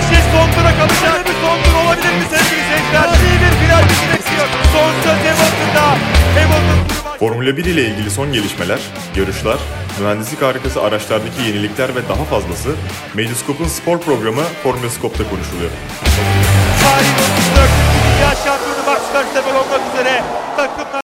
şey son tura kalacak. Bir son tur olabilir mi sevgili seyirciler? İyi bir final bekliyor. Son söz Hamilton'da. Hamilton Formula 1 ile ilgili son gelişmeler, yarışlar, mühendislik harikası araçlardaki yenilikler ve daha fazlası Medyascope'un spor programı Formula Scope'da konuşuluyor. Tarihin 34. Dünya Şampiyonu Max Verstappen olmak üzere takımlar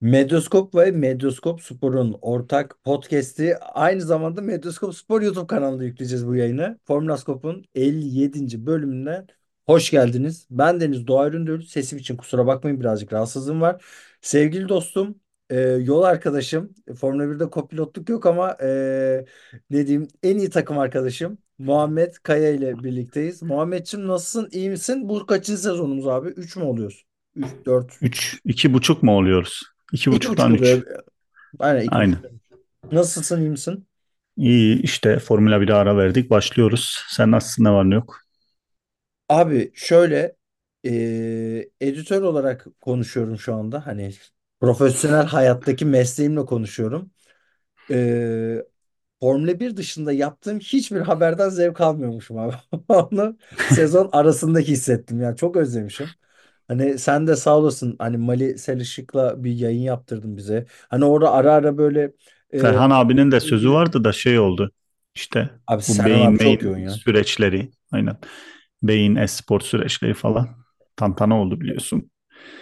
Medyoskop ve Medyoskop Spor'un ortak podcast'i aynı zamanda Medyoskop Spor YouTube kanalında yükleyeceğiz bu yayını. Formülaskop'un 57. bölümünden hoş geldiniz. Ben Deniz Doğa Üründür. Sesim için kusura bakmayın birazcık rahatsızlığım var. Sevgili dostum, e, yol arkadaşım, Formula 1'de kopilotluk yok ama e, ne diyeyim en iyi takım arkadaşım Muhammed Kaya ile birlikteyiz. Muhammedciğim nasılsın? İyi misin? Bu kaçıncı sezonumuz abi? 3 mü oluyoruz? 3, 4, Üç, iki buçuk mu oluyoruz? İki buçuktan buçuk üç. Aynen Aynen. buçuk. Nasılsın iyi misin? İyi işte Formula 1'e ara verdik. Başlıyoruz. Sen nasılsın? Ne var ne yok? Abi şöyle eee, editör olarak konuşuyorum şu anda. Hani profesyonel hayattaki mesleğimle konuşuyorum. Eee Formula 1 dışında yaptığım hiçbir haberden zevk almıyormuşum abi. Onu sezon arasında hissettim. Yani çok özlemişim. Hani sen de sağ olasın. Hani Mali Selışık'la bir yayın yaptırdın bize. Hani orada ara ara böyle eee Ferhan abinin de sözü vardı da şey oldu. İşte Abi bu Serhan beyin abi çok yoğun ya. süreçleri. Aynen. Beyin espor süreçleri falan. Tantana oldu biliyorsun.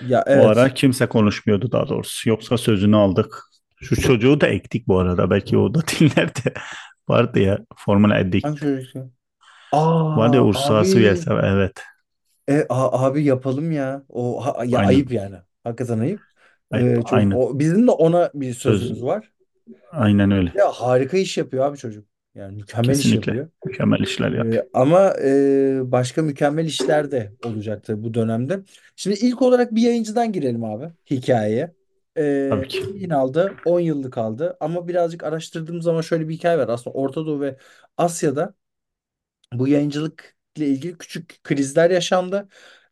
Ya O ara evet. kimse konuşmuyordu daha doğrusu. Yoksa sözünü aldık. Şu çocuğu da ektik bu arada. Belki o da dinler de vardı ya Formula Hangi Addict. çocuk ya? Ursası abi. Yelsev. Evet. E, a- abi yapalım ya. O ha- ya Aynen. ayıp yani. Hakikaten ayıp. Ee, çok aynen. o, bizim de ona bir Söz sözümüz var. aynen öyle. Ya harika iş yapıyor abi çocuk. Yani mükemmel iş Kesinlikle. yapıyor. Mükemmel işler yapıyor. Ama e, başka mükemmel işler de olacaktır bu dönemde. Şimdi ilk olarak bir yayıncıdan girelim abi hikayeye. Tabii ki. yayın aldı 10 yıllık aldı ama birazcık araştırdığım zaman şöyle bir hikaye var. Aslında Orta Doğu ve Asya'da bu yayıncılıkla ilgili küçük krizler yaşandı.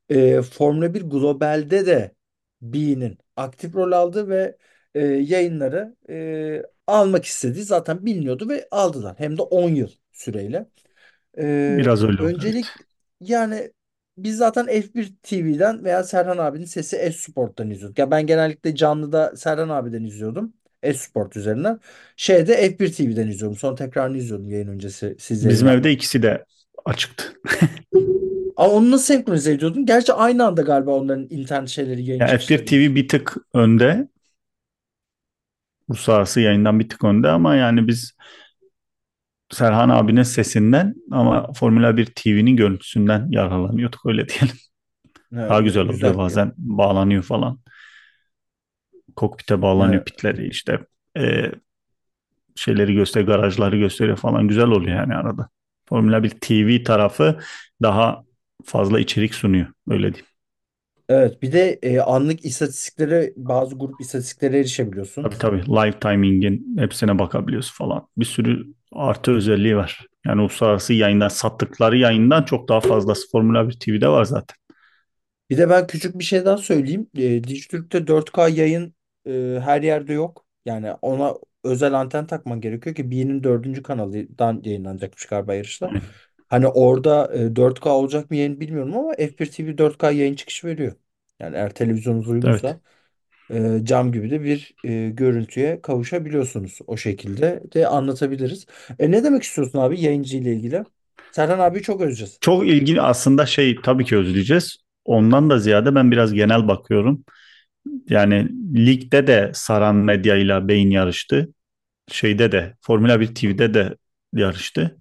E, Formula 1 globalde de Bean'in aktif rol aldı ve e, yayınları e, almak istediği zaten biliniyordu ve aldılar. Hem de 10 yıl süreyle. E, Biraz öyle oldu. öncelik Evet. yani biz zaten F1 TV'den veya Serhan abinin sesi S-Sport'tan izliyorduk. Ya ben genellikle canlıda Serhan abiden izliyordum. S-Sport üzerinden. Şeyde F1 TV'den izliyordum. Sonra tekrarını izliyordum yayın öncesi siz Bizim evde ikisi de açıktı. Ama onu nasıl senkronize ediyordun? Gerçi aynı anda galiba onların internet şeyleri yayın Ya F1 çıkışları. TV bir tık önde. Uluslararası yayından bir tık önde ama yani biz Serhan abinin sesinden ama Formula 1 TV'nin görüntüsünden yararlanıyorduk öyle diyelim. Evet, Daha güzel oluyor bazen bağlanıyor falan. Kokpite bağlanıyor Evet. pitleri işte e, şeyleri gösteriyor, garajları gösteriyor falan güzel oluyor yani arada. Formula 1 TV tarafı daha fazla içerik sunuyor öyle diyeyim. Evet, bir de e, anlık istatistiklere bazı grup istatistiklere erişebiliyorsun. Tabii tabii live timing'in hepsine bakabiliyorsun falan. Bir sürü artı özelliği var. Yani uluslararası yayından sattıkları yayından çok daha fazlası Formula 1 TV'de var zaten. Bir de ben küçük bir şey daha söyleyeyim. E, Dijitürk'te 4K yayın e, her yerde yok. Yani ona özel anten takman gerekiyor ki B'nin dördüncü kanalından yayınlanacakmış galiba yarışta. Hani orada e, 4K olacak mı yayın bilmiyorum ama F1 TV 4K yayın çıkışı veriyor. Yani eğer televizyonunuz uygunsa e, cam gibi de bir e, görüntüye kavuşabiliyorsunuz. O şekilde de anlatabiliriz. E, ne demek istiyorsun abi yayıncı ile ilgili? Serhan abiyi çok özleyeceğiz. Çok ilgili aslında şey tabii ki özleyeceğiz. Ondan da ziyade ben biraz genel bakıyorum. Yani ligde de Saran Medya ile Beyin yarıştı. Şeyde de Formula 1 TV'de de yarıştı.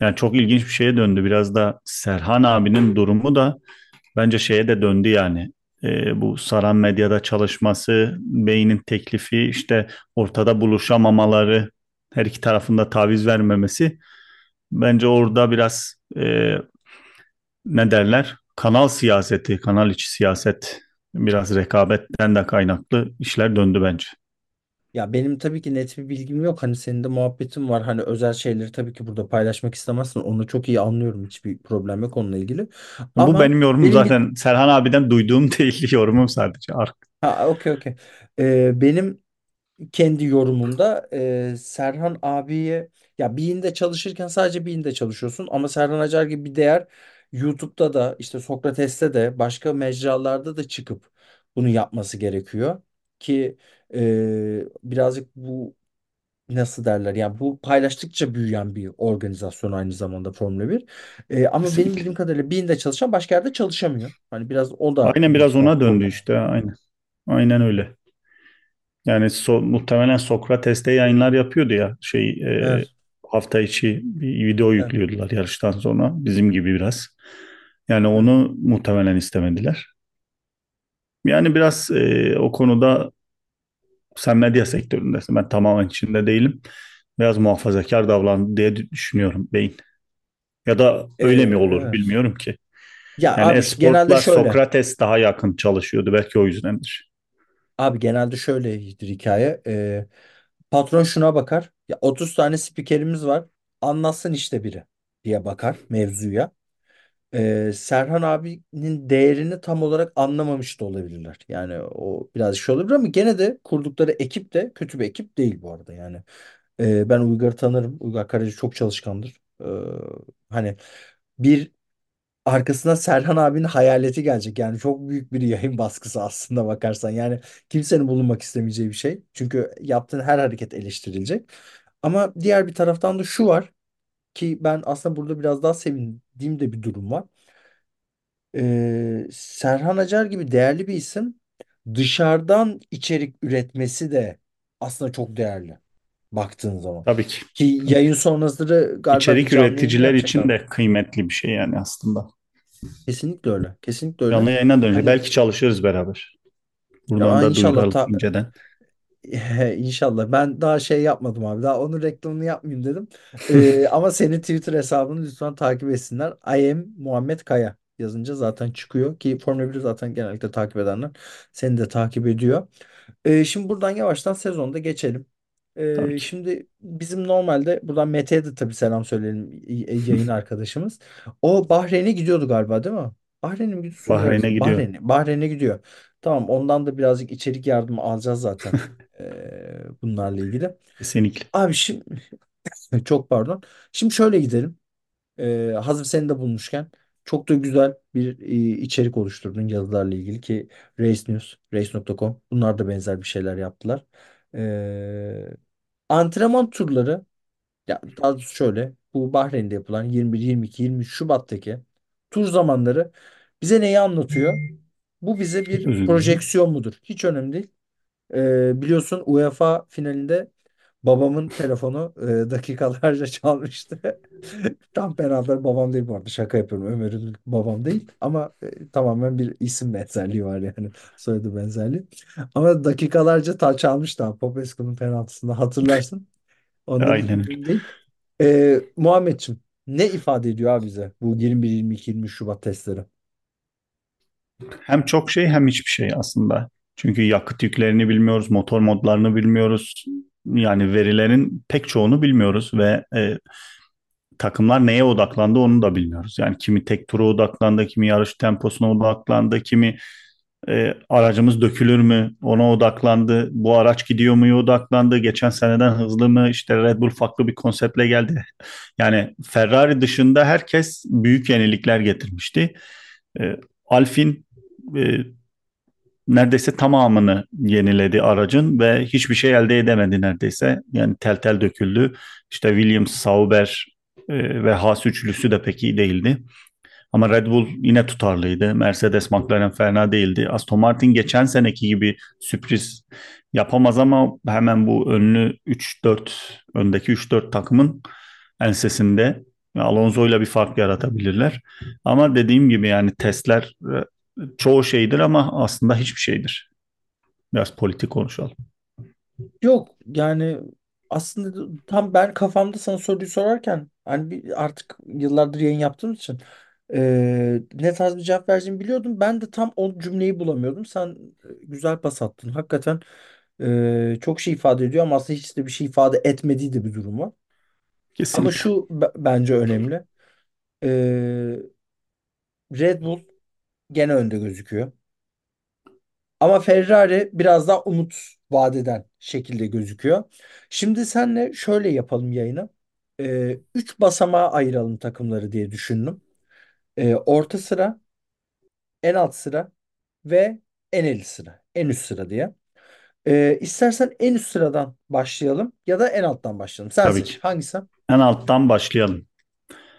Yani çok ilginç bir şeye döndü. Biraz da Serhan abinin durumu da bence şeye de döndü yani. Ee, bu Saran Medya'da çalışması, Bey'in teklifi, işte ortada buluşamamaları, her iki tarafında taviz vermemesi. Bence orada biraz e, ne derler? Kanal siyaseti, kanal içi siyaset, biraz rekabetten de kaynaklı işler döndü bence. Ya benim tabii ki net bir bilgim yok. Hani senin de muhabbetin var. Hani özel şeyleri tabii ki burada paylaşmak istemezsin. Onu çok iyi anlıyorum. Hiçbir problem yok onunla ilgili. Bu Ama benim yorumum benim zaten. Serhan abiden duyduğum değil, yorumum sadece. Ha okey okey. Ee, benim kendi yorumumda e, Serhan abiye ya Bean'de çalışırken sadece Bean'de çalışıyorsun ama Serhan Acar gibi bir değer YouTube'da da işte Sokrates'te de başka mecralarda da çıkıp bunu yapması gerekiyor ki e, birazcık bu nasıl derler yani bu paylaştıkça büyüyen bir organizasyon aynı zamanda Formula 1. E, ama benim Kesinlikle. bildiğim kadarıyla Bean'de çalışan başka yerde çalışamıyor. Hani biraz o da Aynen biraz ihtimal ona döndü işte. Aynen. Aynen öyle. Yani so- muhtemelen Sokrates'te yayınlar yapıyordu ya şey e, Evet. Hafta içi bir video Evet. yüklüyordular yarıştan sonra bizim gibi biraz. Yani Evet. onu muhtemelen istemediler. Yani biraz e, o konuda sen medya sektöründesin. Ben tamamen içinde değilim. Biraz muhafazakar davrandı diye düşünüyorum beyin. Ya da E, öyle mi olur evet. bilmiyorum ki. Ya Yani abi genelde şöyle. Sokrates daha yakın çalışıyordu. Belki o yüzdendir. Abi genelde şöyledir hikaye. Ee, patron şuna bakar. Ya 30 tane spikerimiz var. Anlatsın işte biri diye bakar mevzuya. Ee, Serhan abinin değerini tam olarak anlamamış da olabilirler. Yani o biraz şey olabilir ama gene de kurdukları ekip de kötü bir ekip değil bu arada. Yani Ee, ben Uygar'ı tanırım. Uygar Karacı çok çalışkandır. Ee, hani bir arkasından Serhan abinin hayaleti gelecek. Yani çok büyük bir yayın baskısı aslında bakarsan. Yani kimsenin bulunmak istemeyeceği bir şey. Çünkü yaptığın her hareket eleştirilecek. Ama diğer bir taraftan da şu var ki ben aslında burada biraz daha sevindiğim de bir durum var. Ee, Serhan Acar gibi değerli bir isim dışarıdan içerik üretmesi de aslında çok değerli baktığın zaman. Tabii ki. Ki yayın sonrasları galiba bir İçerik canlı yayın üreticiler yapacaklar. için de kıymetli bir şey yani aslında. Kesinlikle öyle. Kesinlikle öyle. Canlı yayına dönecek. Hani Belki çalışırız beraber. Buradan ya da inşallah duyuralım ta, inceden. İnşallah. Ben daha şey yapmadım abi. Daha onun reklamını yapmayayım dedim. Ee, ama senin Twitter hesabını lütfen takip etsinler. I am Muhammed Kaya yazınca zaten çıkıyor ki Formula 1'i zaten genellikle takip edenler seni de takip ediyor. Ee, şimdi buradan yavaştan sezonda geçelim. Tabii Ee, ki. şimdi bizim normalde buradan Mete'ye de tabii selam söyleyelim y- yayın arkadaşımız. O Bahreyn'e gidiyordu galiba değil mi? Bahreyn'e mi gidiyor? Suudi Bahreyn'e Arabistan. gidiyor. Bahreyn'e. Bahreyn'e gidiyor. Tamam ondan da birazcık içerik yardımı alacağız zaten. Ee, bunlarla ilgili. Kesinlikle. Abi şimdi çok pardon. Şimdi şöyle gidelim. Ee, hazır seni de bulmuşken çok da güzel bir e, içerik oluşturdun yazılarla ilgili ki Race News, Race.com bunlar da benzer bir şeyler yaptılar. Ee, antrenman turları ya daha doğrusu şöyle bu Bahreyn'de yapılan 21, 22, 23 Şubat'taki tur zamanları bize neyi anlatıyor? Bu bize bir dilerim. projeksiyon mudur? Hiç önemli değil. Ee, biliyorsun UEFA finalinde babamın telefonu e, dakikalarca çalmıştı. Tam beraber babam değil bu arada şaka yapıyorum. Ömer'in babam değil ama e, tamamen bir isim benzerliği var yani soyadı benzerliği. Ama dakikalarca ta çalmıştı abi Popescu'nun penaltısında hatırlarsın. Ondan Aynen değil. Ee, Muhammedciğim ne ifade ediyor abi bize bu 21, 22, 23 Şubat testleri? Hem çok şey hem hiçbir şey aslında. Çünkü yakıt yüklerini bilmiyoruz, motor modlarını bilmiyoruz. Yani verilerin pek çoğunu bilmiyoruz ve e, takımlar neye odaklandı onu da bilmiyoruz. Yani kimi tek tura odaklandı, kimi yarış temposuna odaklandı, kimi e, aracımız dökülür mü ona odaklandı. Bu araç gidiyor mu odaklandı. Geçen seneden hızlı mı? İşte Red Bull farklı bir konseptle geldi. Yani Ferrari dışında herkes büyük yenilikler getirmişti. E, Alpine e, neredeyse tamamını yeniledi aracın ve hiçbir şey elde edemedi neredeyse. Yani tel tel döküldü. İşte Williams, Sauber e, ve Haas üçlüsü de pek iyi değildi. Ama Red Bull yine tutarlıydı. Mercedes, McLaren fena değildi. Aston Martin geçen seneki gibi sürpriz yapamaz ama hemen bu önlü 3-4 öndeki 3-4 takımın ensesinde Alonso ile bir fark yaratabilirler. Ama dediğim gibi yani testler e, çoğu şeydir ama aslında hiçbir şeydir. Biraz politik konuşalım. Yok yani aslında tam ben kafamda sana soruyu sorarken hani bir, artık yıllardır yayın yaptığım için e, ne tarz bir cevap vereceğimi biliyordum. Ben de tam o cümleyi bulamıyordum. Sen güzel pas attın. Hakikaten e, çok şey ifade ediyor ama aslında hiç de bir şey ifade etmediği de bir durum var. Ama Kesinlikle. şu b- bence önemli. E, Red Bull gene önde gözüküyor. Ama Ferrari biraz daha umut vadeden şekilde gözüküyor. Şimdi senle şöyle yapalım yayını. Ee, üç basamağa ayıralım takımları diye düşündüm. Ee, orta sıra, en alt sıra ve en eli sıra. En üst sıra diye. Ee, istersen en üst sıradan başlayalım ya da en alttan başlayalım. Sen Tabii seç. ki. Hangisi? En alttan başlayalım.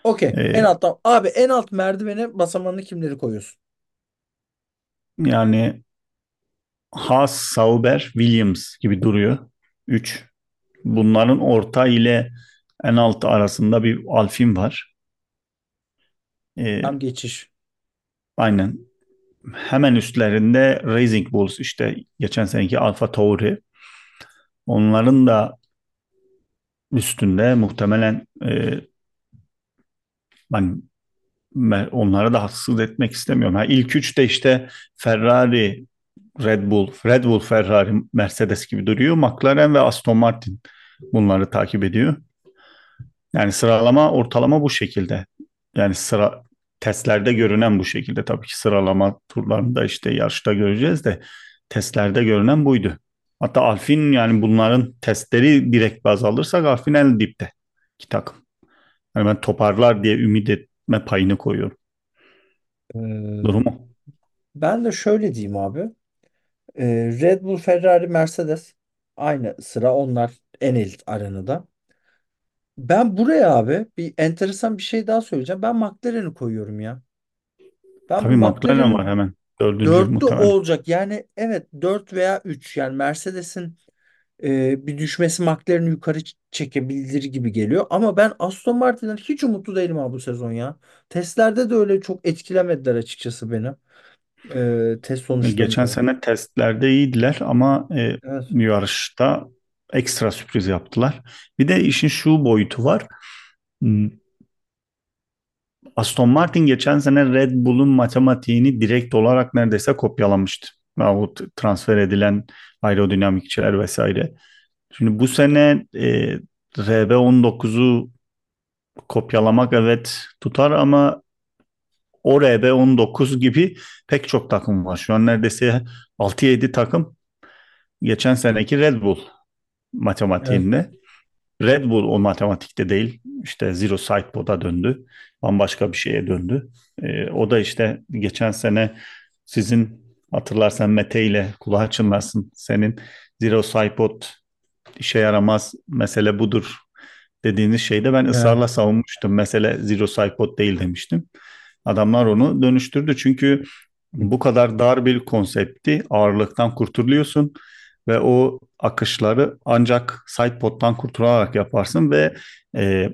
Okey. En Ee, alttan. Abi en alt merdivene basamağını kimleri koyuyorsun? Yani Haas, Sauber, Williams gibi duruyor. 3. Bunların orta ile en alt arasında bir Alfin var. Ee, Tam geçiş. aynen. Hemen üstlerinde Racing Bulls işte geçen seneki Alfa Tauri. Onların da üstünde muhtemelen e, ben, ben onları da haksız etmek istemiyorum. Ha, ilk üçte işte Ferrari, Red Bull, Red Bull, Ferrari, Mercedes gibi duruyor. McLaren ve Aston Martin bunları takip ediyor. Yani sıralama ortalama bu şekilde. Yani sıra testlerde görünen bu şekilde. Tabii ki sıralama turlarında işte yarışta göreceğiz de testlerde görünen buydu. Hatta Alfin yani bunların testleri direkt baz alırsak Alfin en dipte iki takım. Yani ben toparlar diye ümit etme payını koyuyorum. Ee, Durumu. ben de şöyle diyeyim abi. Ee, Red Bull, Ferrari, Mercedes aynı sıra onlar en elit arenada. Ben buraya abi bir enteresan bir şey daha söyleyeceğim. Ben McLaren'i koyuyorum ya. Ben bu Tabii McLaren var hemen. Dördüncü dörtte muhtemelen. olacak. Yani evet 4 veya 3 yani Mercedes'in e, bir düşmesi McLaren'i yukarı ç- çekebilir gibi geliyor. Ama ben Aston Martin'den hiç umutlu değilim abi bu sezon ya. Testlerde de öyle çok etkilemediler açıkçası beni. E, test Geçen sonuçlarında. sene testlerde iyiydiler ama e, Evet. yarışta ekstra sürpriz yaptılar. Bir de işin şu boyutu var. Hmm, Aston Martin geçen sene Red Bull'un matematiğini direkt olarak neredeyse kopyalamıştı. Yahut transfer edilen aerodinamikçiler vesaire. Şimdi bu sene e, RB19'u kopyalamak evet tutar ama o RB19 gibi pek çok takım var. Şu an neredeyse 6-7 takım geçen seneki Red Bull Evet. matematiğinde. Red Bull o matematikte değil. İşte Zero Sidepod'a döndü. Bambaşka bir şeye döndü. Ee, o da işte geçen sene sizin hatırlarsan Mete ile kulağı çınlasın. Senin Zero Sidepod işe yaramaz mesele budur dediğiniz şeyde ben Evet. ısrarla savunmuştum. Mesele Zero Sidepod değil demiştim. Adamlar onu dönüştürdü çünkü bu kadar dar bir konsepti ağırlıktan kurtuluyorsun ve o akışları ancak sidepod'dan kurtularak yaparsın ve e,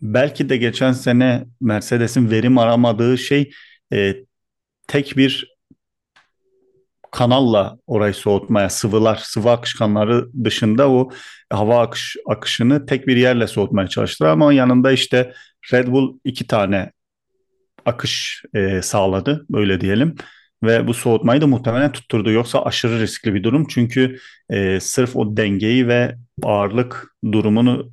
belki de geçen sene Mercedes'in verim aramadığı şey e, tek bir kanalla orayı soğutmaya, sıvılar, sıvı akışkanları dışında o hava akış, akışını tek bir yerle soğutmaya çalıştılar ama yanında işte Red Bull iki tane akış e, sağladı böyle diyelim. Ve bu soğutmayı da muhtemelen tutturdu. Yoksa aşırı riskli bir durum. Çünkü e, sırf o dengeyi ve ağırlık durumunu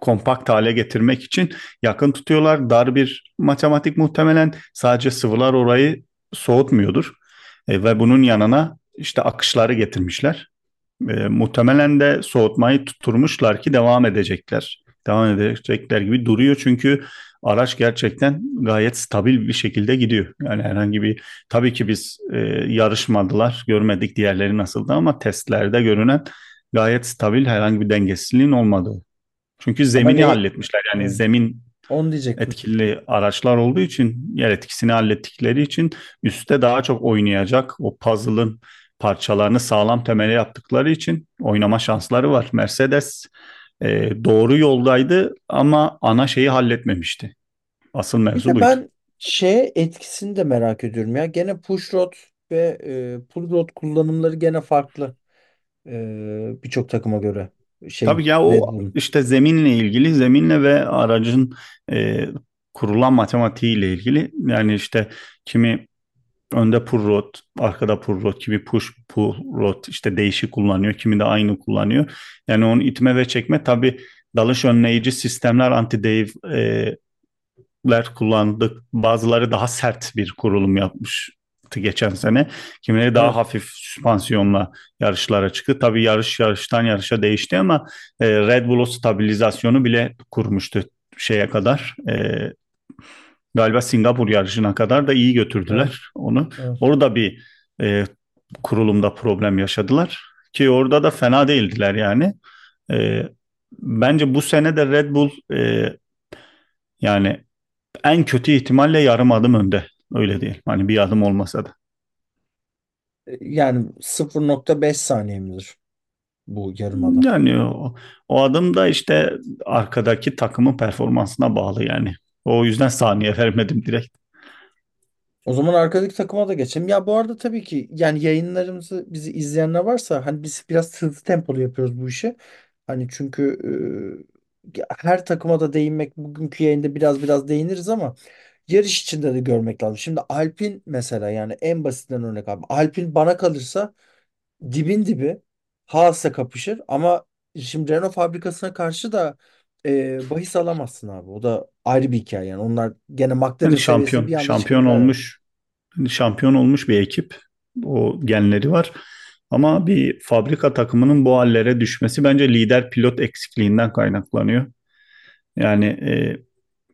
kompakt hale getirmek için yakın tutuyorlar. Dar bir matematik muhtemelen sadece sıvılar orayı soğutmuyordur. E, ve bunun yanına işte akışları getirmişler. E, muhtemelen de soğutmayı tutturmuşlar ki devam edecekler. Devam edecekler gibi duruyor çünkü araç gerçekten gayet stabil bir şekilde gidiyor. Yani herhangi bir tabii ki biz e, yarışmadılar, görmedik diğerleri nasıldı ama testlerde görünen gayet stabil herhangi bir dengesizliğin olmadığı. Çünkü Ama zemini ne? halletmişler. Yani zemin Onu diyecektim. etkili araçlar olduğu için yer etkisini hallettikleri için üstte daha çok oynayacak o puzzle'ın parçalarını sağlam temele yaptıkları için oynama şansları var. Mercedes e, doğru yoldaydı ama ana şeyi halletmemişti. Asıl mevzu buydu. ben şeye etkisini de merak ediyorum ya. Gene push rod ve e, pull rod kullanımları gene farklı. E, birçok takıma göre. Tabii Şeyin ya o işte zeminle ilgili, zeminle ve aracın e, kurulan matematiğiyle ilgili. Yani işte kimi önde pull rod, arkada pull rod, kimi push pull rod işte değişik kullanıyor, kimi de aynı kullanıyor. Yani onun itme ve çekme tabii dalış önleyici sistemler anti-dive'ler kullandık. Bazıları daha sert bir kurulum yapmış çıktı geçen sene. Kimileri daha Evet. hafif süspansiyonla yarışlara çıktı. Tabii yarış yarıştan yarışa değişti ama e, Red Bull o stabilizasyonu bile kurmuştu şeye kadar. E, galiba Singapur yarışına kadar da iyi götürdüler Evet. onu. Evet. Orada bir e, kurulumda problem yaşadılar ki orada da fena değildiler yani. E, bence bu sene de Red Bull e, yani en kötü ihtimalle yarım adım önde. Öyle değil. Hani bir adım olmasa da. Yani 0.5 saniye midir bu yarım adım? Yani o, o adım da işte arkadaki takımın performansına bağlı yani. O yüzden saniye vermedim direkt. O zaman arkadaki takıma da geçelim. Ya bu arada tabii ki yani yayınlarımızı bizi izleyenler varsa hani biz biraz hızlı tempolu yapıyoruz bu işi. Hani çünkü e, her takıma da değinmek bugünkü yayında biraz biraz değiniriz ama yarış içinde de görmek lazım. Şimdi Alpin mesela yani en basitinden örnek abi. Alpin bana kalırsa dibin dibi Haas'la kapışır ama şimdi Renault fabrikasına karşı da e, bahis alamazsın abi. O da ayrı bir hikaye yani. Onlar gene McLaren Yani seviyesinde bir şampiyon, anda şampiyon evet. olmuş, şampiyon olmuş bir ekip. O genleri var. Ama bir fabrika takımının bu hallere düşmesi bence lider pilot eksikliğinden kaynaklanıyor. Yani e,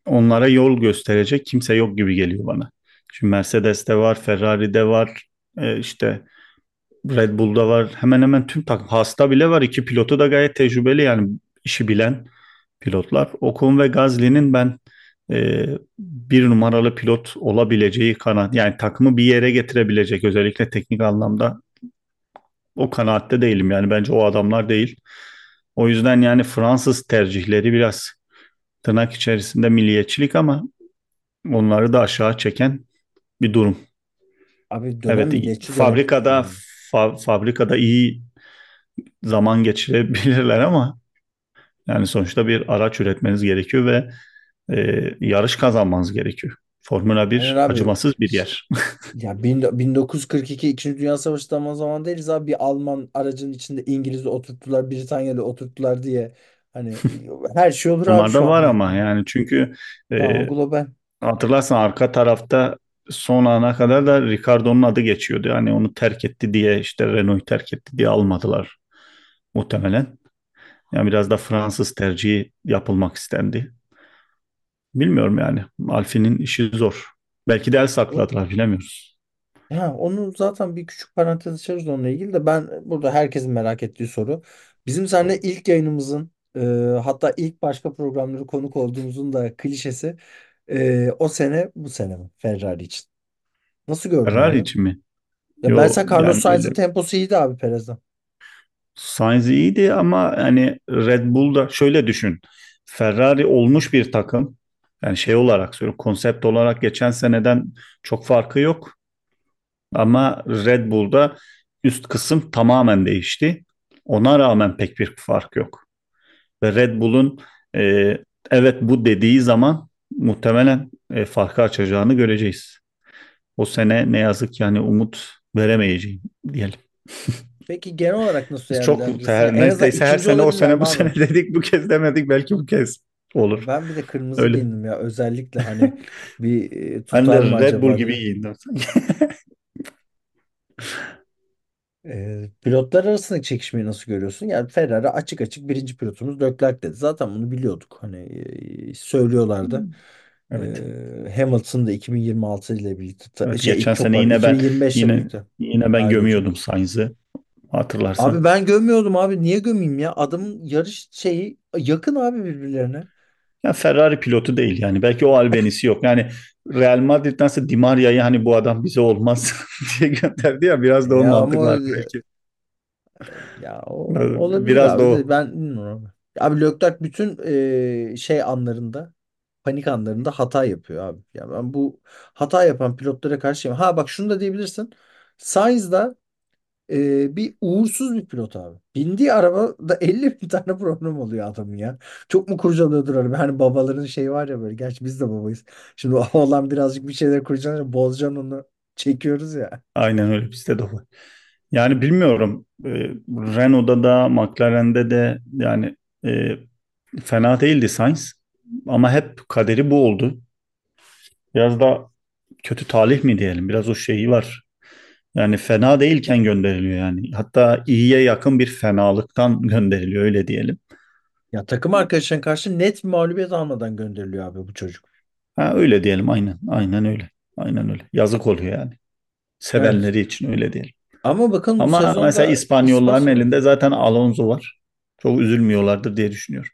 onlara yol gösterecek kimse yok gibi geliyor bana. Şimdi Mercedes'te var, Ferrari'de var, e, işte Red Bull'da var. Hemen hemen tüm takım. Haas'ta bile var. İki pilotu da gayet tecrübeli yani işi bilen pilotlar. Ocon ve Gasly'nin ben e, bir numaralı pilot olabileceği kanaat. Yani takımı bir yere getirebilecek özellikle teknik anlamda o kanaatte değilim. Yani bence o adamlar değil. O yüzden yani Fransız tercihleri biraz tırnak içerisinde milliyetçilik ama onları da aşağı çeken bir durum. Abi Evet, fabrikada Yani. fa- fabrikada iyi zaman geçirebilirler ama yani sonuçta bir araç üretmeniz gerekiyor ve e, yarış kazanmanız gerekiyor. Formula 1 Aynen abi. acımasız bir yer. Ya bin- 1942 İkinci Dünya Savaşı tam zaman değiliz abi. Bir Alman aracın içinde İngiliz'i oturttular, Britanyalı oturttular diye. Hani her şey olur abi Onlar şu var ama yani çünkü e, Tamam global. hatırlarsan arka tarafta son ana kadar da Ricardo'nun adı geçiyordu. Yani onu terk etti diye işte Renault'u terk etti diye almadılar muhtemelen. Yani biraz da Fransız tercihi yapılmak istendi. Bilmiyorum yani. Alfi'nin işi zor. Belki de el sakladılar bilemiyoruz. Ha, onu zaten bir küçük parantez açarız onunla ilgili de ben burada herkesin merak ettiği soru. Bizim seninle ilk yayınımızın e, hatta ilk başka programları konuk olduğumuzun da klişesi e, o sene bu sene mi Ferrari için? Nasıl gördün Ferrari abi? için mi? Ya Yo mesela Carlos yani Sainz'in öyle. temposu iyiydi abi Perez'den. Sainz iyiydi ama hani Red Bull'da şöyle düşün. Ferrari olmuş bir takım. Yani şey olarak söylüyorum. Konsept olarak geçen seneden çok farkı yok. Ama Red Bull'da üst kısım tamamen değişti. Ona rağmen pek bir fark yok. Ve Red Bull'un e, evet bu dediği zaman muhtemelen e, farkı açacağını göreceğiz. O sene ne yazık ki yani umut veremeyeceğim diyelim. Peki genel olarak nasıl Biz çok her, Yani neredeyse her sene o sene bu sene dedik bu kez demedik belki bu kez olur. Ben bir de kırmızı Öyle. giyindim ya özellikle hani bir e, tutar de mı Red Bull acaba gibi diye. giyindim. E, pilotlar arasındaki çekişmeyi nasıl görüyorsun? Yani Ferrari açık açık birinci pilotumuz Leclerc dedi. Zaten bunu biliyorduk. Hani e, söylüyorlardı. Evet. E, Hamilton da 2026 ile birlikte ta- Evet, şey geçen çok sene pardon yine ben 2025 ile yine birlikte yine ben ayrılacak. gömüyordum Sainz'ı hatırlarsan. Abi ben gömüyordum abi. Niye gömeyim ya? Adamın yarış şeyi yakın abi birbirlerine. Ya Ferrari pilotu değil yani. Belki o albenisi yok. Yani Real Madrid'dense Di Maria'yı hani bu adam bize olmaz diye gönderdi ya biraz da o Ya mantık var belki. ya o olabilir Biraz da abi de o. ben bilmiyorum abi. Abi Leclerc bütün e, şey anlarında panik anlarında hata yapıyor abi. Ya ben bu hata yapan pilotlara karşıyım. Ha bak şunu da diyebilirsin. Sainz da e, bir uğursuz bir pilot abi. Bindiği arabada 50 bin tane problem oluyor adamın ya. Çok mu kurcalıyordur araba? Hani babaların şeyi var ya böyle. Gerçi biz de babayız. Şimdi o oğlan birazcık bir şeyler kurcalınca bozacaksın onu. Çekiyoruz ya. Aynen öyle bizde de var. Yani bilmiyorum. Ee, Renault'da da McLaren'de de yani e, fena değildi Sainz. Ama hep kaderi bu oldu. Biraz da kötü talih mi diyelim? Biraz o şeyi var. Yani fena değilken gönderiliyor yani. Hatta iyiye yakın bir fenalıktan gönderiliyor öyle diyelim. Ya takım arkadaşlarına karşı net bir mağlubiyet almadan gönderiliyor abi bu çocuk. Ha öyle diyelim aynen. Aynen öyle. Aynen öyle. Yazık oluyor yani. Evet. Sevenleri için öyle diyelim. Ama bakın bu Ama mesela sezonda İspanyolların ispat elinde zaten Alonso var. Çok üzülmüyorlardır diye düşünüyorum.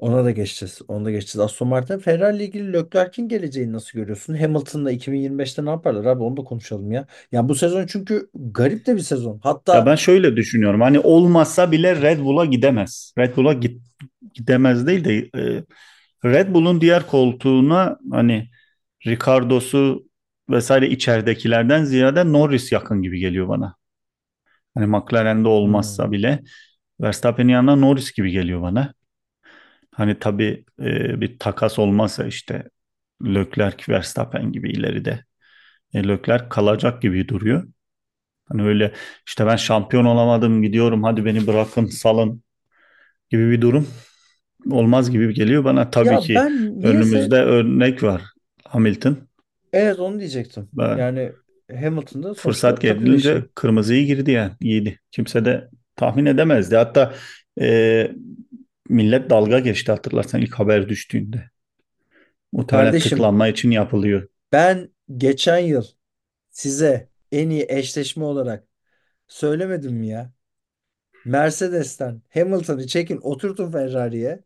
Ona da geçeceğiz. Ona da geçeceğiz. Aston Martin, Ferrari ile ilgili Leclerc'in geleceğini nasıl görüyorsun? Hamilton'la 2025'te ne yaparlar abi? Onu da konuşalım ya. Ya bu sezon çünkü garip de bir sezon. Ya Hatta ben şöyle düşünüyorum. Hani olmazsa bile Red Bull'a gidemez. Red Bull'a git, gidemez değil de e, Red Bull'un diğer koltuğuna hani Ricardo'su vesaire içeridekilerden ziyade Norris yakın gibi geliyor bana. Hani McLaren'de olmazsa Hmm. bile Verstappen'in yanına Norris gibi geliyor bana. Hani tabii e, bir takas olmazsa işte Leclerc, Verstappen gibi ileride. E, Leclerc kalacak gibi duruyor. Hani öyle işte ben şampiyon olamadım gidiyorum hadi beni bırakın salın gibi bir durum olmaz gibi geliyor bana. Tabii ya ki ben niyeyse önümüzde örnek var Hamilton. evet onu diyecektim. Ve Yani Hamilton'da fırsat sonuçta takım gerilince eşi. kırmızıyı girdi yani iyiydi. Kimse de tahmin edemezdi. Hatta e, millet dalga geçti hatırlarsan ilk haber düştüğünde. Muhtemelen Kardeşim tıklanma için yapılıyor. ben geçen yıl size en iyi eşleşme olarak söylemedim mi ya? Mercedes'ten Hamilton'ı çekin oturtun Ferrari'ye.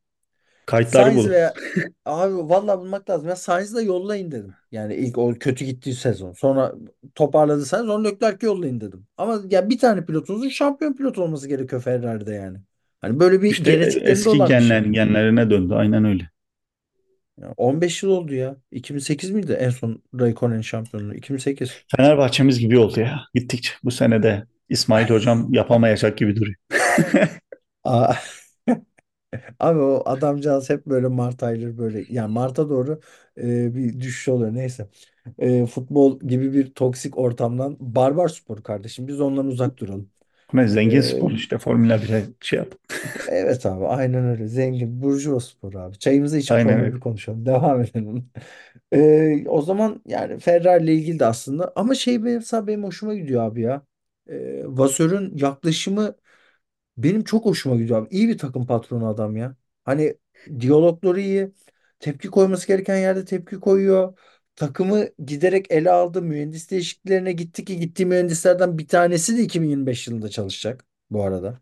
Kayıtları Sainz bulun. veya abi vallahi bulmak lazım. Ya Sainz'ı da yollayın dedim. Yani ilk o kötü gittiği sezon. Sonra toparladı Sainz. Sonra Leclerc'i yollayın dedim. Ama ya bir tane pilotunuzun şampiyon pilot olması gerekiyor Ferrari'de yani. Hani böyle bir İşte genetiklerinde eski olan bir genler, şey. genlerine döndü. Aynen öyle. Ya 15 yıl oldu ya. 2008 miydi en son Raikkonen şampiyonluğu? 2008. Fenerbahçemiz gibi oldu ya. Gittikçe bu sene de İsmail hocam yapamayacak gibi duruyor. Aa, abi o adamcağız hep böyle Mart ayları böyle. Yani Mart'a doğru e, bir düşüş oluyor. Neyse. E, futbol gibi bir toksik ortamdan barbar spor kardeşim. Biz ondan uzak duralım. Ama zengin E, spor işte Formula 1'e şey yap. evet abi aynen öyle. Zengin burjuva spor abi. Çayımızı içip Aynen Formula öyle. 1 konuşalım. Devam edelim. E, o zaman yani Ferrari ile ilgili de aslında ama şey benim, mesela benim hoşuma gidiyor abi ya. E, Vassör'ün yaklaşımı benim çok hoşuma gidiyor abi. İyi bir takım patronu adam ya. Hani diyalogları iyi. Tepki koyması gereken yerde tepki koyuyor. Takımı giderek ele aldı. Mühendis değişikliklerine gitti ki gittiği mühendislerden bir tanesi de 2025 yılında çalışacak bu arada.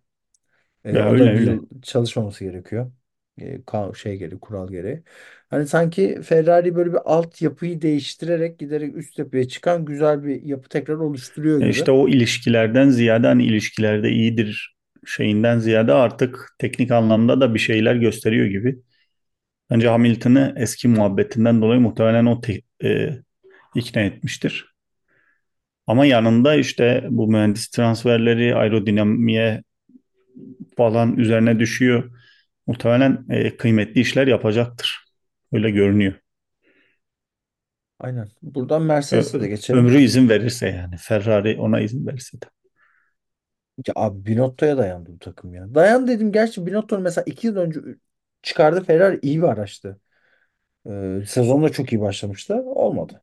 E, Ya o öyle da bir öyle. yıl çalışmaması gerekiyor. E, ka- şey gereği, kural gereği. Hani sanki Ferrari böyle bir altyapıyı değiştirerek giderek üst yapıya çıkan güzel bir yapı tekrar oluşturuyor E gibi. işte o ilişkilerden ziyade hani ilişkilerde iyidir şeyinden ziyade artık teknik anlamda da bir şeyler gösteriyor gibi. Bence Hamilton'ı eski muhabbetinden dolayı muhtemelen o te- e, ikna etmiştir. Ama yanında işte bu mühendis transferleri aerodinamiğe falan üzerine düşüyor. Muhtemelen e, kıymetli işler yapacaktır. Öyle görünüyor. Aynen. Buradan Mercedes'e de geçelim. ömrü izin verirse yani. Ferrari ona izin verirse de. Ya abi Binotto'ya dayandı bu takım ya. Dayan dedim gerçi Binotto mesela iki yıl önce çıkardı Ferrari iyi bir araçtı. Ee, sezonda çok iyi başlamıştı. Olmadı.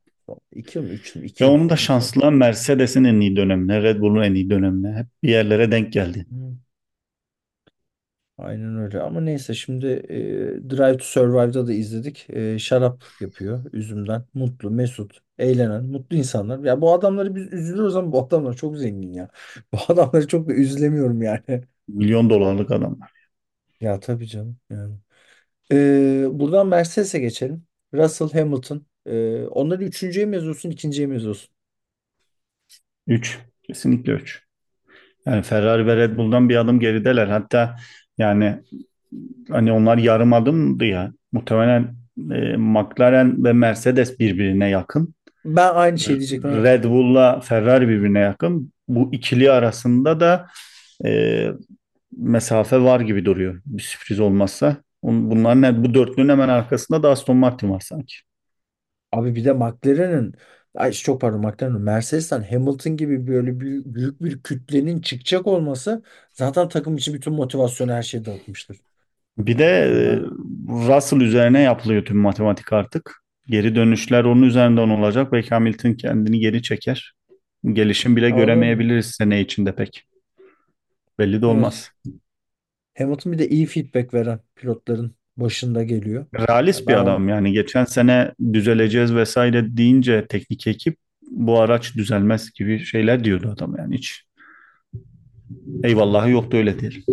İki yıl mı? Üç yıl mı? Ve yıl onun da şanslı Mercedes'in en iyi dönemine, Red Bull'un en iyi dönemine hep bir yerlere denk geldi. Hı, Aynen öyle. Ama neyse şimdi e, Drive to Survive'da da izledik. E, şarap yapıyor üzümden. Mutlu, mesut, eğlenen, mutlu insanlar. Ya bu adamları biz üzülüyoruz ama bu adamlar çok zengin ya. Bu adamları çok da üzülemiyorum yani. Milyon dolarlık adamlar. Ya tabii canım yani. Ee, buradan Mercedes'e geçelim. Russell Hamilton. Ee, onları üçüncüye mi yazıyorsun, ikinciye mi yazıyorsun? 3. Kesinlikle 3. Yani Ferrari ve Red Bull'dan bir adım gerideler. Hatta yani hani onlar yarım adımdı ya. Muhtemelen e, McLaren ve Mercedes birbirine yakın. Ben aynı şey diyecektim evet. Red Bull'la Ferrari birbirine yakın. Bu ikili arasında da e, mesafe var gibi duruyor. Bir sürpriz olmazsa. Onun- Bunların bu dörtlünün hemen arkasında da Aston Martin var sanki. Abi bir de McLaren'ın Ay çok pardon McLaren'ın Mercedes'ten Hamilton gibi böyle büyük, büyük bir kütlenin çıkacak olması zaten takım için bütün motivasyonu her şeyi dağıtmıştır. Bir de e, Russell üzerine yapılıyor tüm matematik artık. Geri dönüşler onun üzerinden olacak. Belki Hamilton kendini geri çeker. Gelişim bile Anladın mı? göremeyebiliriz sene içinde pek. Belli de Evet. Hamilton bir de iyi feedback veren pilotların başında geliyor. Realist bir adam yani geçen sene düzeleceğiz vesaire deyince teknik ekip bu araç düzelmez gibi şeyler diyordu adam yani hiç. Eyvallahı yoktu öyle diyelim.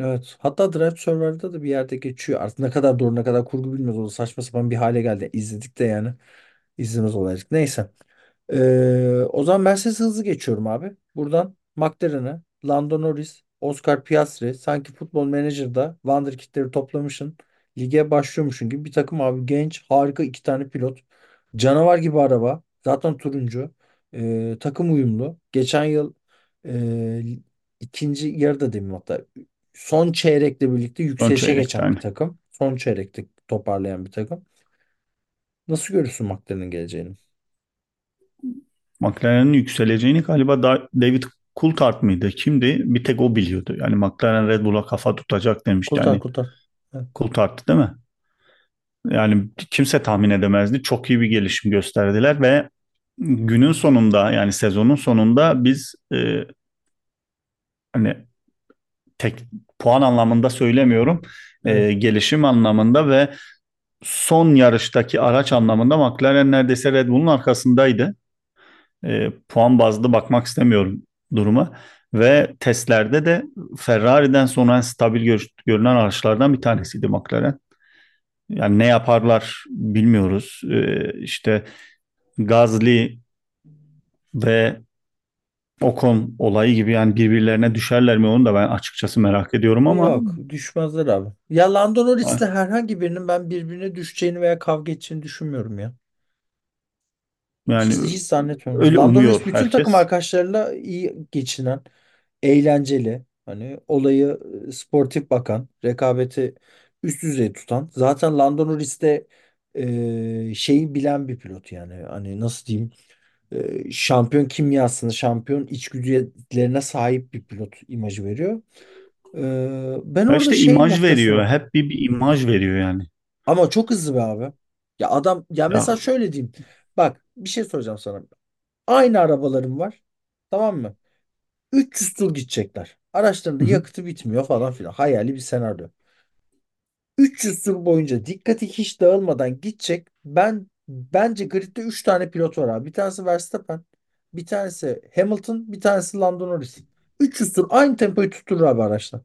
evet. Hatta Drive to Survive'da da bir yerde geçiyor. Artık ne kadar doğru ne kadar kurgu bilmiyoruz. O da saçma sapan bir hale geldi. İzledik de yani. İzlemez olaydık. Neyse. Ee, o zaman Mercedes hızlı geçiyorum abi. Buradan McLaren'e, Lando Norris, Oscar Piastri sanki futbol menajerda Wonderkid'leri toplamışsın. Lige başlıyormuşsun gibi bir takım abi. Genç, harika iki tane pilot. Canavar gibi araba. Zaten turuncu. Ee, takım uyumlu. Geçen yıl e, ikinci yarıda demeyeyim hatta. Son çeyrekle birlikte yükselişe çeyrekte geçen bir yani. takım. Son çeyrekte toparlayan bir takım. Nasıl görürsün McLaren'in geleceğini? McLaren'in yükseleceğini galiba da David Coulthard mıydı? Kimdi? Bir tek o biliyordu. Yani McLaren Red Bull'a kafa tutacak demişti. Kurtar Yani kurtar. Evet. Coulthard değil mi? Yani kimse tahmin edemezdi. Çok iyi bir gelişim gösterdiler ve günün sonunda yani sezonun sonunda biz e, hani tek puan anlamında söylemiyorum. E, gelişim anlamında ve son yarıştaki araç anlamında McLaren neredeyse Red Bull'un arkasındaydı. E, puan bazlı bakmak istemiyorum duruma. Ve testlerde de Ferrari'den sonra en stabil gör- görünen araçlardan bir tanesiydi McLaren. Yani ne yaparlar bilmiyoruz. E, işte Gasly ve Ocon olayı gibi yani birbirlerine düşerler mi onu da ben açıkçası merak ediyorum ama Yok düşmezler abi. Ya Lando Norris'le herhangi birinin ben birbirine düşeceğini veya kavga edeceğini düşünmüyorum ya. Yani Hiç, hiç zannetmiyorum. öyle Lando umuyor Norris bütün takım herkes. arkadaşlarıyla iyi geçinen, eğlenceli, hani olayı e, sportif bakan, rekabeti üst düzey tutan. Zaten Lando Norris de e, şeyi bilen bir pilot yani. Hani nasıl diyeyim? E, şampiyon kimyasını, şampiyon içgüdülerine sahip bir pilot imajı veriyor. Ee, ben Ya orada işte şey imaj veriyor. noktasını Hep bir, bir imaj veriyor yani. ama çok hızlı be abi. Ya adam ya mesela Ya şöyle diyeyim. Bak bir şey soracağım sana. Aynı arabalarım var. Tamam mı? 300 tur gidecekler. Araçların da hı hı. yakıtı bitmiyor falan filan. Hayali bir senaryo. 300 tur boyunca dikkati hiç dağılmadan gidecek. Ben bence gridde 3 tane pilot var abi. Bir tanesi Verstappen, bir tanesi Hamilton, bir tanesi Lando Norris. 300 tur aynı tempoyu tutturur abi araçla.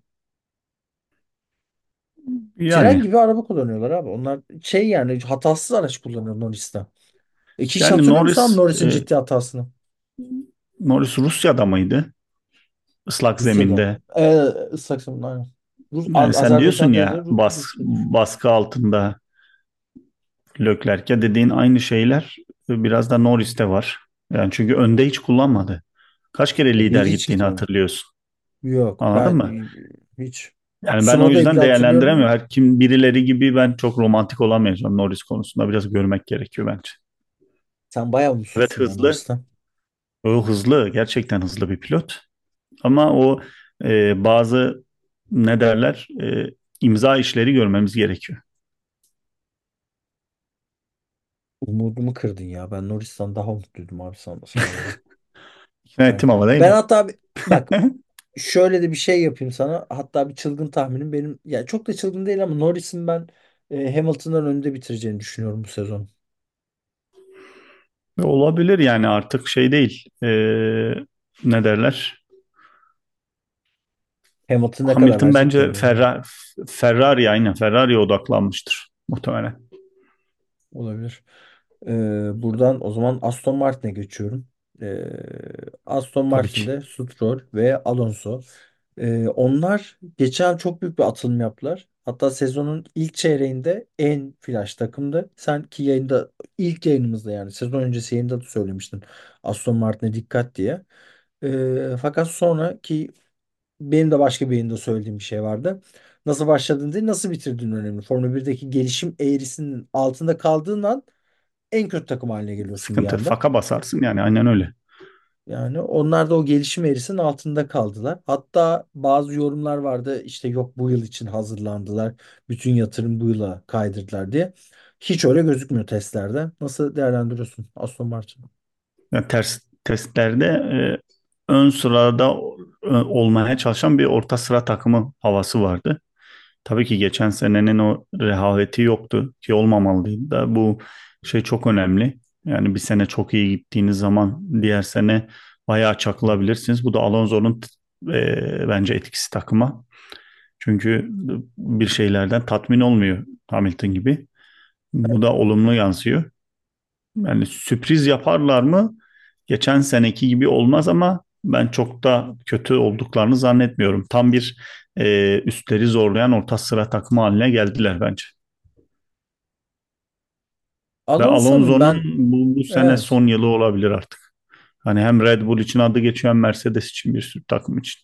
Tren yani gibi araba kullanıyorlar abi. Onlar şey yani hatasız araç kullanıyor Norris'ten. E, hiç yani hatırlıyor musun abi Norris Norris'in e, ciddi hatasını? Norris Rusya'da mıydı? Islak Rusya'da. zeminde. Ee, ıslak zemin, aynen. Rus, Yani sen diyorsun ya bas, baskı altında Leclerc'e dediğin aynı şeyler biraz da Norris'te var. Yani çünkü önde hiç kullanmadı. Kaç kere lider hiç gittiğini gitmedi. hatırlıyorsun. Yok Anladın ben mı? hiç. Yani ben o Tsunoda'yı bile yüzden değerlendiremiyorum. Her kim birileri gibi ben çok romantik olamayacağım Norris konusunda. Biraz görmek gerekiyor bence. Sen bayağı Evet hızlı. O hızlı. Gerçekten hızlı bir pilot. Ama o e, bazı ne derler e, imza işleri görmemiz gerekiyor. Umudumu kırdın ya. Ben Norris'ten daha umutluydum abi sana, sana göre. İkna Yani ettim ama değil ben mi? hatta bir- bak şöyle de bir şey yapayım sana. Hatta bir çılgın tahminim benim. Ya çok da çılgın değil ama Norris'in ben e, Hamilton'dan önde bitireceğini düşünüyorum bu sezon. Olabilir yani artık şey değil. E, ne derler? Hamilton ne kadar Hamilton bence belli değil. Ferrari, Ferrari aynen Ferrari'ye odaklanmıştır muhtemelen. Olabilir. Ee, buradan o zaman Aston Martin'e geçiyorum. Ee, Aston Tabii ki. Martin'de Stroll ve Alonso. Ee, onlar geçen çok büyük bir atılım yaptılar. Hatta sezonun ilk çeyreğinde en flash takımdı. Sen ki yayında ilk yayınımızda yani sezon öncesi yayında da söylemiştin. Aston Martin'e dikkat diye. Ee, fakat sonra ki benim de başka bir yayında söylediğim bir şey vardı. Nasıl başladığın değil nasıl bitirdiğin önemli. Formula 1'deki gelişim eğrisinin altında kaldığın an en kötü takım haline geliyorsun bir Sıkıntı. anda. Faka basarsın yani aynen öyle. Yani onlar da o gelişim eğrisinin altında kaldılar. Hatta bazı yorumlar vardı işte yok bu yıl için hazırlandılar. Bütün yatırım bu yıla kaydırdılar diye. Hiç öyle gözükmüyor testlerde. Nasıl değerlendiriyorsun Aston Martin? Yani ters testlerde e, ön sırada e, olmaya çalışan bir orta sıra takımı havası vardı. Tabii ki geçen senenin o rehaveti yoktu ki olmamalıydı da bu şey çok önemli. Yani bir sene çok iyi gittiğiniz zaman diğer sene bayağı çakılabilirsiniz. Bu da Alonso'nun e, bence etkisi takıma. Çünkü bir şeylerden tatmin olmuyor Hamilton gibi. Bu da olumlu yansıyor. Yani sürpriz yaparlar mı? Geçen seneki gibi olmaz ama ben çok da kötü olduklarını zannetmiyorum. Tam bir e, üstleri zorlayan orta sıra takımı haline geldiler bence. Alonso'nun bu, bu sene evet son yılı olabilir artık. Hani hem Red Bull için adı geçiyor hem Mercedes için bir sürü takım için.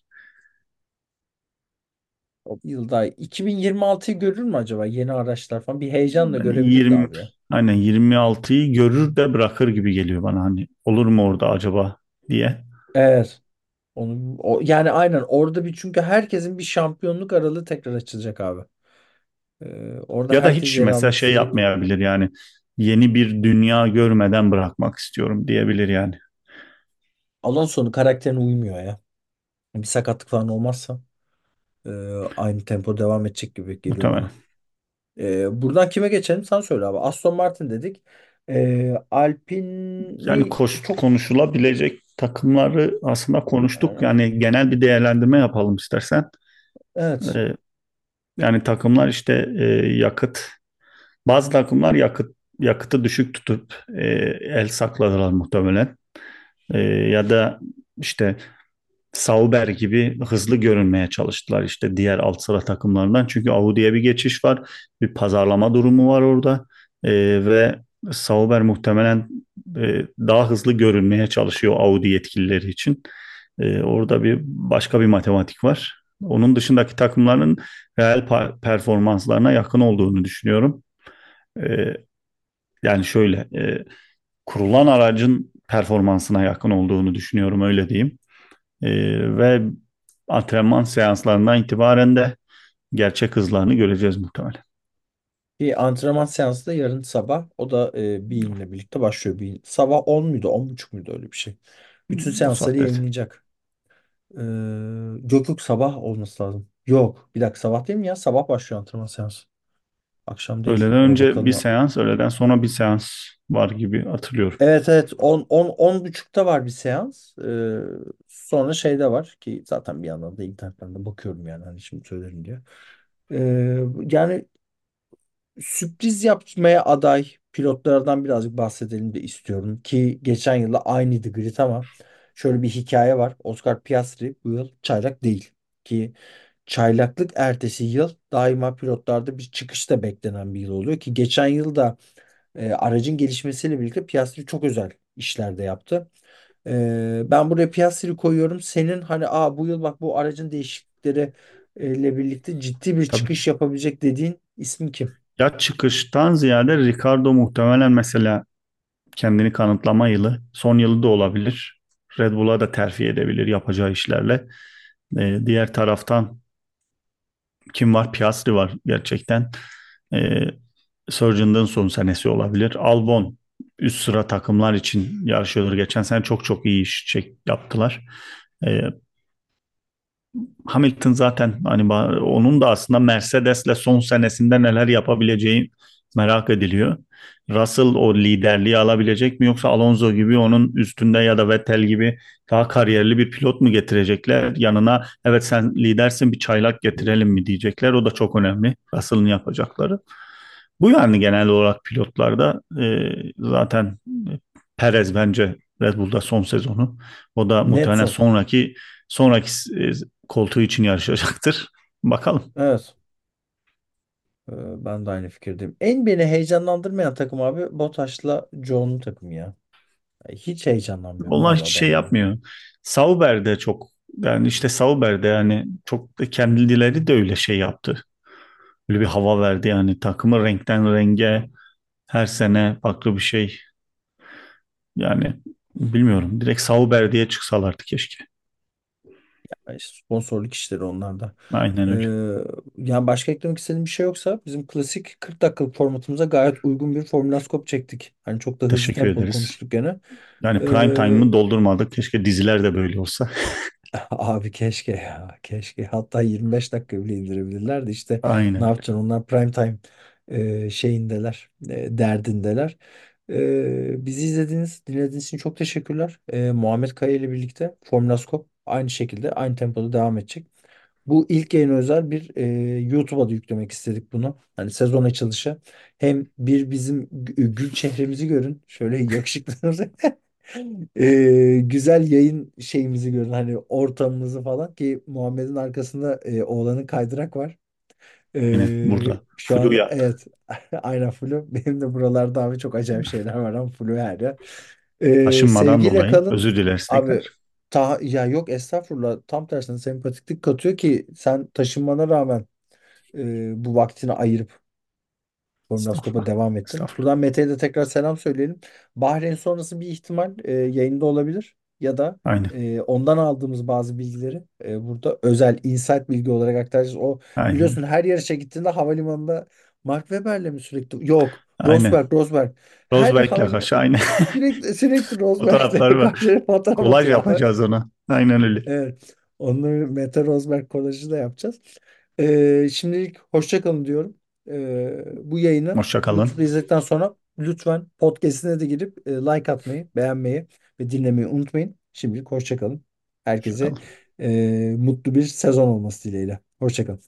o yılda 2026'yı görür mü acaba yeni araçlar falan bir heyecanla Yani görebilirdi 20 abi aynen 26'yı görür de bırakır gibi geliyor bana hani olur mu orada acaba diye. Evet. Onu, o, yani aynen orada bir çünkü herkesin bir şampiyonluk aralığı tekrar açılacak abi. Ee, orada Ya da herkes hiç yer mesela almak şey isteyecek. yapmayabilir yani yeni bir dünya görmeden bırakmak istiyorum diyebilir yani Alonso'nun karakterine uymuyor ya. Bir sakatlık falan olmazsa e, aynı tempo devam edecek gibi geliyor muhtemelen. bana. E, buradan kime geçelim? Sen söyle abi. Aston Martin dedik. E, Yani Alpine'i koş, çok konuşulabilecek takımları aslında konuştuk. Yani genel bir değerlendirme yapalım istersen. evet. Ee, yani takımlar işte e, yakıt, bazı takımlar yakıt yakıtı düşük tutup e, el sakladılar muhtemelen. E, ya da işte Sauber gibi hızlı görünmeye çalıştılar işte diğer alt sıra takımlarından. Çünkü Audi'ye bir geçiş var, bir pazarlama durumu var orada E, ve Sauber muhtemelen e, daha hızlı görünmeye çalışıyor Audi yetkilileri için. E, orada bir başka bir matematik var. Onun dışındaki takımların real pa- performanslarına yakın olduğunu düşünüyorum. E, yani şöyle e, kurulan aracın performansına yakın olduğunu düşünüyorum öyle diyeyim. E, ve antrenman seanslarından itibaren de gerçek hızlarını göreceğiz muhtemelen. Bir antrenman seansı da yarın sabah. O da e, Bean'le birlikte başlıyor. Bean. Sabah 10 muydu? 10.30 muydu öyle bir şey. Bütün O seansları evet. yayınlayacak. Ee, yok yok sabah olması lazım. Yok. Bir dakika sabah değil mi ya? Sabah başlıyor antrenman seansı. Akşam değil. Öğleden Ona önce bir bakalım. seans, öğleden sonra bir seans var gibi hatırlıyorum. Evet evet 10 10 10 buçukta var bir seans. Ee, sonra şeyde var ki zaten bir yandan da internetten de bakıyorum yani hani şimdi söylerim diye. Ee, yani sürpriz yapmaya aday pilotlardan birazcık bahsedelim de istiyorum ki geçen yılda aynıydı grid ama şöyle bir hikaye var. Oscar Piastri bu yıl çaylak değil ki çaylaklık ertesi yıl daima pilotlarda bir çıkış da beklenen bir yıl oluyor ki geçen yılda e, aracın gelişmesiyle birlikte Piastri çok özel işlerde yaptı. E, ben buraya Piastri'yi koyuyorum. Senin hani Aa, bu yıl bak bu aracın değişiklikleri e, ile birlikte ciddi bir Tabii. çıkış yapabilecek dediğin ismin kim? Ya çıkıştan ziyade Ricardo muhtemelen mesela kendini kanıtlama yılı, son yılı da olabilir. Red Bull'a da terfi edebilir yapacağı işlerle. Ee, diğer taraftan kim var? Piastri var gerçekten. Ee, Sargent'ın son senesi olabilir. Albon üst sıra takımlar için yarışıyordur. Geçen sene çok çok iyi iş çek, yaptılar. Ee, Hamilton zaten hani onun da aslında Mercedes'le son senesinde neler yapabileceği merak ediliyor. Russell o liderliği alabilecek mi yoksa Alonso gibi onun üstünde ya da Vettel gibi daha kariyerli bir pilot mu getirecekler? Yanına evet sen lidersin bir çaylak getirelim mi diyecekler. O da çok önemli. Russell'ın yapacakları. Bu yani genel olarak pilotlarda e, zaten Perez bence Red Bull'da son sezonu. O da muhtemelen son. sonraki sonraki e, koltuğu için yarışacaktır. Bakalım. Evet. Ee, ben de aynı fikirdeyim. En beni heyecanlandırmayan takım abi Bottas'la John'un takımı ya. Hiç heyecanlanmıyorum Onlar abi hiç şey adamlara. yapmıyor. Sauber'de çok yani işte Sauber'de yani çok da kendileri de öyle şey yaptı. Böyle bir hava verdi yani takımı renkten renge her sene farklı bir şey. Yani bilmiyorum direkt Sauber diye çıksalardı keşke. Yani sponsorluk işleri onlar da. Aynen öyle. Ee, yani başka eklemek istediğim bir şey yoksa bizim klasik 40 dakikalık formatımıza gayet uygun bir formülaskop çektik. Hani çok da hızlı Teşekkür tempolu ederiz. konuştuk gene. Yani prime Ee, time'ı doldurmadık. Keşke diziler de böyle olsa. abi keşke ya keşke hatta 25 dakika bile indirebilirler de işte ne Aynen. yapacaksın onlar prime time e, şeyindeler e, derdindeler. E, bizi izlediğiniz dinlediğiniz için çok teşekkürler. E, Muhammed Kaya ile birlikte Formülaskop aynı şekilde aynı tempoda devam edecek. Bu ilk yayın özel bir e, YouTube'a da yüklemek istedik bunu. Hani sezon açılışı. Hem bir bizim gü- gül çehremizi görün. Şöyle yakışıklılığımızı. E, güzel yayın şeyimizi görün. Hani ortamımızı falan ki Muhammed'in arkasında e, oğlanın kaydırak var. Aynen. E, Burada. şu Flu anda yaptı. evet aynen flu. Benim de buralarda abi çok acayip şeyler var ama flu her yer. E, Taşınmadan sevgiyle dolayı kalın. özür dileriz Abi tekrar. Ta, ya yok estağfurullah tam tersine sempatiklik katıyor ki sen taşınmana rağmen e, bu vaktini ayırıp Estağfurullah. devam ettin. Estağfurullah. Buradan Mete'ye de tekrar selam söyleyelim. Bahreyn sonrası bir ihtimal e, yayında olabilir ya da Aynen. e, ondan aldığımız bazı bilgileri e, burada özel insight bilgi olarak aktaracağız. O Aynen. biliyorsun her yarışa gittiğinde havalimanında Mark Webber'le mi sürekli? Yok. Aynen. Rosberg, Rosberg. Her Rosberg'le havalimanı karşı aynen. sürekli sürekli Rosberg'le var. karşı fotoğraf Kolaj yapacağız ona. Aynen öyle. Evet. Onları Mete Rosberg kolajı da yapacağız. Ee, şimdilik hoşça kalın diyorum. Ee, bu yayını Hoşça YouTube'da izledikten sonra lütfen podcast'ine de girip e, like atmayı, beğenmeyi ve dinlemeyi unutmayın. Şimdilik hoşça kalın. Hoşça Herkese kalın. e, mutlu bir sezon olması dileğiyle. Hoşça kalın.